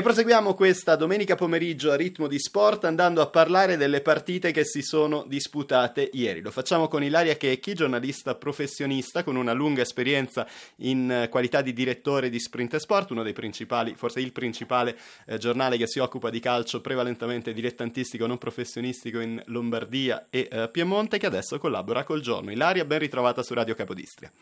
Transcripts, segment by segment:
E proseguiamo questa domenica pomeriggio a ritmo di sport andando a parlare delle partite che si sono disputate ieri. Lo facciamo con Ilaria Checchi, giornalista professionista con una lunga esperienza in qualità di direttore di Sprint Sport, uno dei principali, forse il principale eh, giornale che si occupa di calcio prevalentemente dilettantistico, non professionistico in Lombardia e eh, Piemonte, che adesso collabora col giorno. Ilaria, ben ritrovata su Radio Capodistria.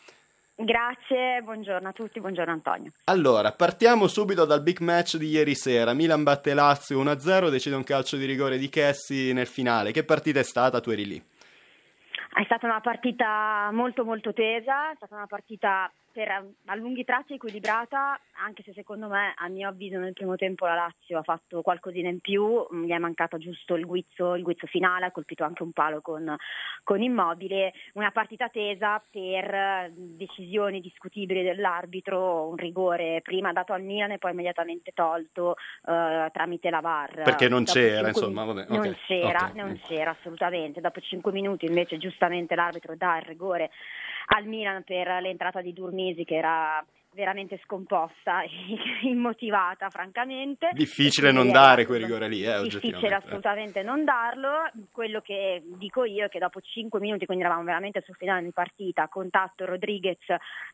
Grazie, buongiorno a tutti, buongiorno Antonio. Allora, partiamo subito dal big match di ieri sera. Milan batte Lazio 1-0, decide un calcio di rigore di Chessi nel finale. Che partita è stata? Tu eri lì. È stata una partita molto molto tesa, è stata una partita per a lunghi tratti equilibrata, anche se secondo me, a mio avviso, nel primo tempo la Lazio ha fatto qualcosina in più, mm, gli è mancato giusto il guizzo, il guizzo finale, ha colpito anche un palo con, con Immobile, una partita tesa per decisioni discutibili dell'arbitro, un rigore prima dato al Milan e poi immediatamente tolto uh, tramite la VAR. Perché non Dopo c'era, insomma, vabbè. Non okay. c'era, okay. non c'era assolutamente. Dopo 5 minuti invece giustamente l'arbitro dà il rigore al Milan per l'entrata di Durmisi che era veramente scomposta e immotivata francamente. Difficile non dare quel rigore lì, eh, Difficile assolutamente non darlo. Quello che dico io è che dopo 5 minuti, quindi eravamo veramente sul finale di partita, contatto Rodriguez,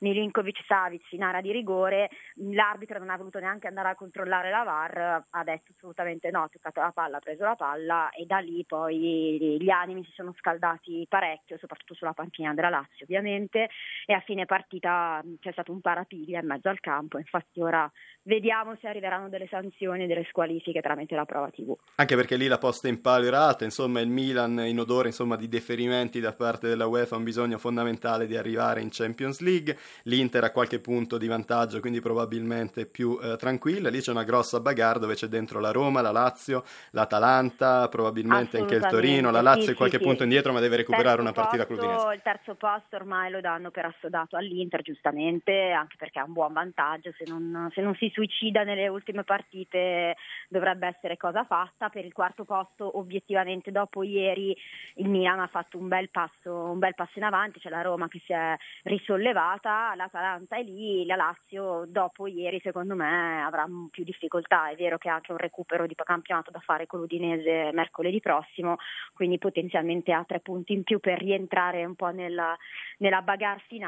Milinkovic, Savic in area di rigore, l'arbitro non ha voluto neanche andare a controllare la VAR, ha detto assolutamente no, ha toccato la palla, ha preso la palla e da lì poi gli animi si sono scaldati parecchio, soprattutto sulla panchina della Lazio ovviamente e a fine partita c'è stato un parapiglio in mezzo al campo, infatti ora vediamo se arriveranno delle sanzioni, delle squalifiche tramite la prova TV. Anche perché lì la posta in palio era alta, insomma il Milan in odore insomma, di deferimenti da parte della UEFA ha un bisogno fondamentale di arrivare in Champions League, l'Inter ha qualche punto di vantaggio, quindi probabilmente più eh, tranquilla, lì c'è una grossa bagarre dove c'è dentro la Roma, la Lazio, l'Atalanta, probabilmente anche il Torino, la Lazio sì, è qualche sì, punto sì. indietro ma deve recuperare una partita posto, clubinese. Il terzo posto ormai lo danno per assodato all'Inter giustamente, anche perché ha un buon vantaggio, se non, se non si suicida nelle ultime partite dovrebbe essere cosa fatta. Per il quarto posto obiettivamente dopo ieri il Milan ha fatto un bel passo, un bel passo in avanti, c'è la Roma che si è risollevata, l'Atalanta è lì, la Lazio dopo ieri secondo me avrà più difficoltà, è vero che ha anche un recupero di campionato da fare con l'Udinese mercoledì prossimo, quindi potenzialmente ha tre punti in più per rientrare un po' nella, nella bagarre finale,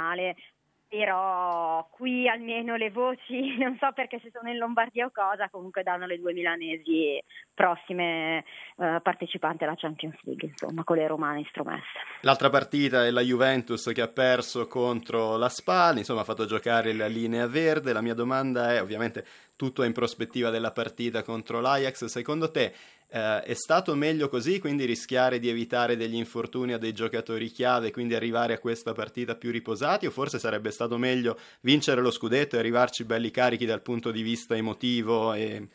però qui almeno le voci, non so perché se sono in Lombardia o cosa, comunque danno le due milanesi prossime eh, partecipanti alla Champions League, insomma, con le romane stromesse. L'altra partita è la Juventus che ha perso contro la Spal, insomma ha fatto giocare la linea verde, la mia domanda è ovviamente tutto in prospettiva della partita contro l'Ajax, secondo te eh, è stato meglio così, quindi rischiare di evitare degli infortuni a dei giocatori chiave, quindi arrivare a questa partita più riposati, o forse sarebbe stato meglio vincere lo scudetto e arrivarci belli carichi dal punto di vista emotivo e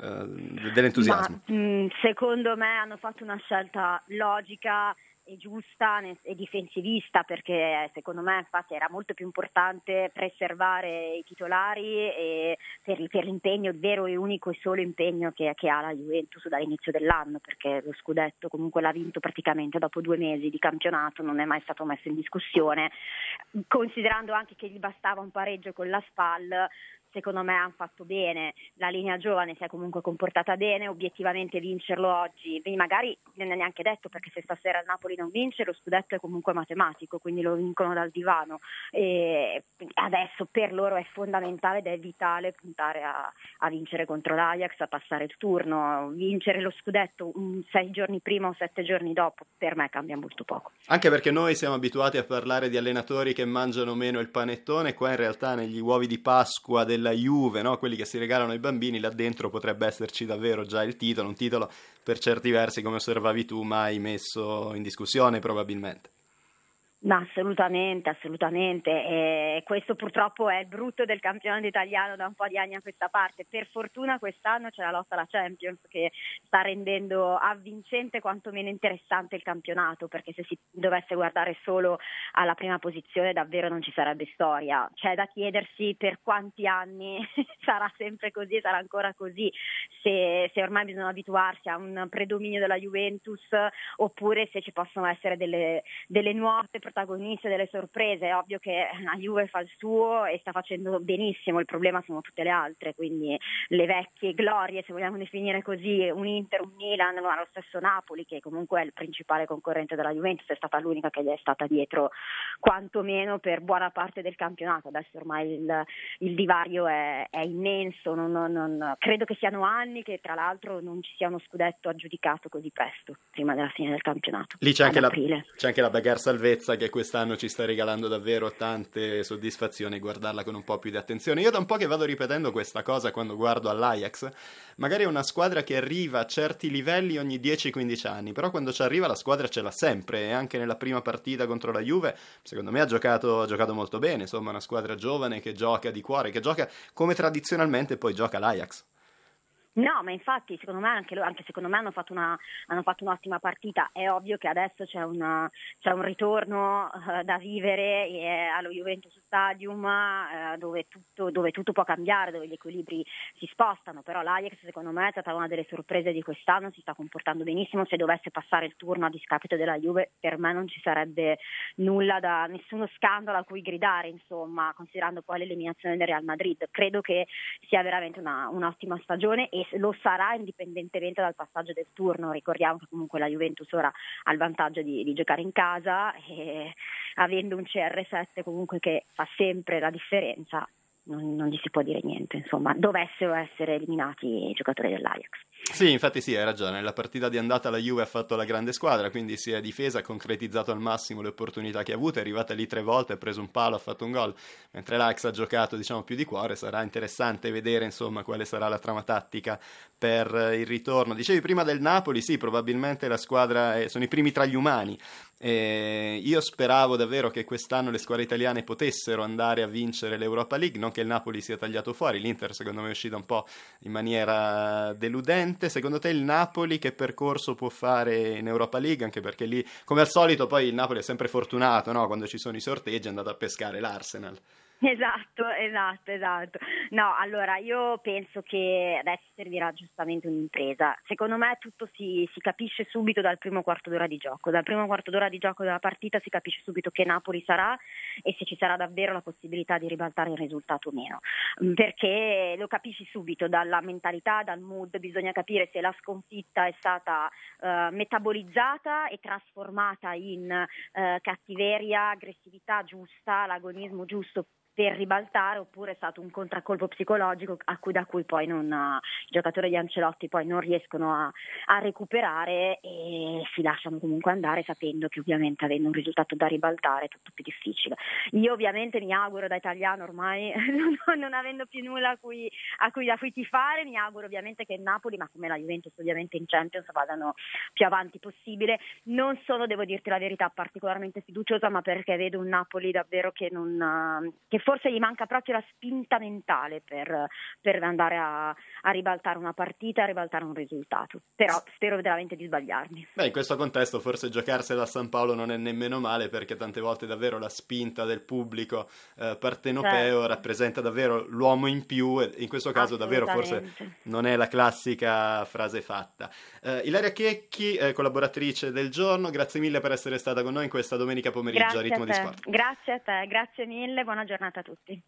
eh, dell'entusiasmo? Ma, mh, secondo me hanno fatto una scelta logica e giusta e difensivista perché secondo me infatti era molto più importante preservare i titolari per, per, l'impegno, il vero e unico e solo impegno che, che, ha la Juventus dall'inizio dell'anno perché lo scudetto comunque l'ha vinto praticamente dopo due mesi di campionato, non è mai stato messo in discussione, considerando anche che gli bastava un pareggio con la SPAL secondo me hanno fatto bene, la linea giovane si è comunque comportata bene, obiettivamente vincerlo oggi, magari non è neanche detto perché se stasera il Napoli non vince lo scudetto è comunque matematico, quindi lo vincono dal divano e adesso per loro è fondamentale ed è vitale puntare a, a vincere contro l'Ajax, a passare il turno, vincere lo scudetto sei giorni prima o sette giorni dopo per me cambia molto poco. Anche perché noi siamo abituati a parlare di allenatori che mangiano meno il panettone, qua in realtà negli uovi di Pasqua del della Juve, no? quelli che si regalano ai bambini, là dentro potrebbe esserci davvero già il titolo, un titolo per certi versi, come osservavi tu, mai messo in discussione probabilmente. Ma assolutamente, assolutamente. E questo purtroppo è il brutto del campionato italiano da un po' di anni a questa parte. Per fortuna quest'anno c'è la lotta alla Champions che sta rendendo avvincente quantomeno interessante il campionato, perché se si dovesse guardare solo alla prima posizione davvero non ci sarebbe storia. C'è da chiedersi per quanti anni sarà sempre così, sarà ancora così, se, se ormai bisogna abituarsi a un predominio della Juventus oppure se ci possono essere delle, delle nuove protagoniste delle sorprese, è ovvio che la Juve fa il suo e sta facendo benissimo, il problema sono tutte le altre, quindi le vecchie glorie, se vogliamo definire così, un Inter, un Milan, ma lo stesso Napoli che comunque è il principale concorrente della Juventus, è stata l'unica che gli è stata dietro quantomeno per buona parte del campionato, adesso ormai il, il divario è, è immenso, non, non, non, credo che siano anni che tra l'altro non ci sia uno scudetto aggiudicato così presto, prima della fine del campionato. Lì c'è anche, la, c'è anche la bagarre salvezza che quest'anno ci sta regalando davvero tante soddisfazioni, guardarla con un po' più di attenzione. Io da un po' che vado ripetendo questa cosa quando guardo all'Ajax, magari è una squadra che arriva a certi livelli ogni 10-15 anni, però quando ci arriva la squadra ce l'ha sempre e anche nella prima partita contro la Juve, secondo me ha giocato, ha giocato molto bene, insomma una squadra giovane che gioca di cuore, che gioca come tradizionalmente poi gioca l'Ajax. No, ma infatti secondo me anche, anche secondo me hanno fatto, una, hanno fatto, un'ottima partita. È ovvio che adesso c'è, una, c'è un ritorno uh, da vivere eh, allo Juventus Stadium uh, dove, tutto, dove, tutto, può cambiare, dove gli equilibri si spostano. Però l'Ajax secondo me è stata una delle sorprese di quest'anno, si sta comportando benissimo. Se dovesse passare il turno a discapito della Juve, per me non ci sarebbe nulla da nessuno scandalo a cui gridare, insomma, considerando poi l'eliminazione del Real Madrid. Credo che sia veramente una, un'ottima stagione e lo sarà indipendentemente dal passaggio del turno. Ricordiamo che comunque la Juventus ora ha il vantaggio di, di giocare in casa e avendo un CR7 comunque che fa sempre la differenza, non, non, gli si può dire niente, insomma, dovessero essere eliminati i giocatori dell'Ajax. Sì, infatti sì, hai ragione, nella partita di andata la Juve ha fatto la grande squadra, quindi si è difesa, ha concretizzato al massimo le opportunità che ha avuto, è arrivata lì tre volte, ha preso un palo, ha fatto un gol, mentre l'Ajax ha giocato diciamo più di cuore, sarà interessante vedere insomma quale sarà la trama tattica per il ritorno. Dicevi prima del Napoli, sì, probabilmente la squadra è, sono i primi tra gli umani, e io speravo davvero che quest'anno le squadre italiane potessero andare a vincere l'Europa League, non che il Napoli sia tagliato fuori, l'Inter secondo me è uscita un po' in maniera deludente. Secondo te il Napoli che percorso può fare in Europa League? Anche perché lì, come al solito, poi il Napoli è sempre fortunato, no? quando ci sono i sorteggi è andato a pescare l'Arsenal. Esatto, esatto, esatto. No, allora io penso che adesso servirà giustamente un'impresa. Secondo me tutto si, si, capisce subito dal primo quarto d'ora di gioco. Dal primo quarto d'ora di gioco della partita si capisce subito che Napoli sarà e se ci sarà davvero la possibilità di ribaltare il risultato o meno. Mm, perché lo capisci subito dalla mentalità, dal mood, bisogna capire se la sconfitta è stata uh, metabolizzata e trasformata in uh, cattiveria, aggressività giusta, l'agonismo giusto per ribaltare oppure è stato un contraccolpo psicologico cui, da cui poi non, i giocatori di Ancelotti poi non riescono a, a, recuperare e si lasciano comunque andare sapendo che ovviamente avendo un risultato da ribaltare è tutto più difficile. Io ovviamente mi auguro da italiano ormai non, non avendo più nulla a cui, a cui, a cui tifare, mi auguro ovviamente che Napoli, ma come la Juventus ovviamente in Champions vadano più avanti possibile. Non sono, devo dirti la verità, particolarmente fiduciosa, ma perché vedo un Napoli davvero che non... Che forse gli manca proprio la spinta mentale per, per andare a, a, ribaltare una partita, a ribaltare un risultato. Però spero veramente di sbagliarmi. Beh, in questo contesto forse giocarsela a San Paolo non è nemmeno male perché tante volte davvero la spinta del pubblico eh, partenopeo certo. rappresenta davvero l'uomo in più e in questo caso davvero forse non è la classica frase fatta. Eh, Ilaria Checchi, eh, collaboratrice del giorno, grazie mille per essere stata con noi in questa domenica pomeriggio grazie a Ritmo di Sport. Grazie a te, grazie mille, buona giornata a tutti.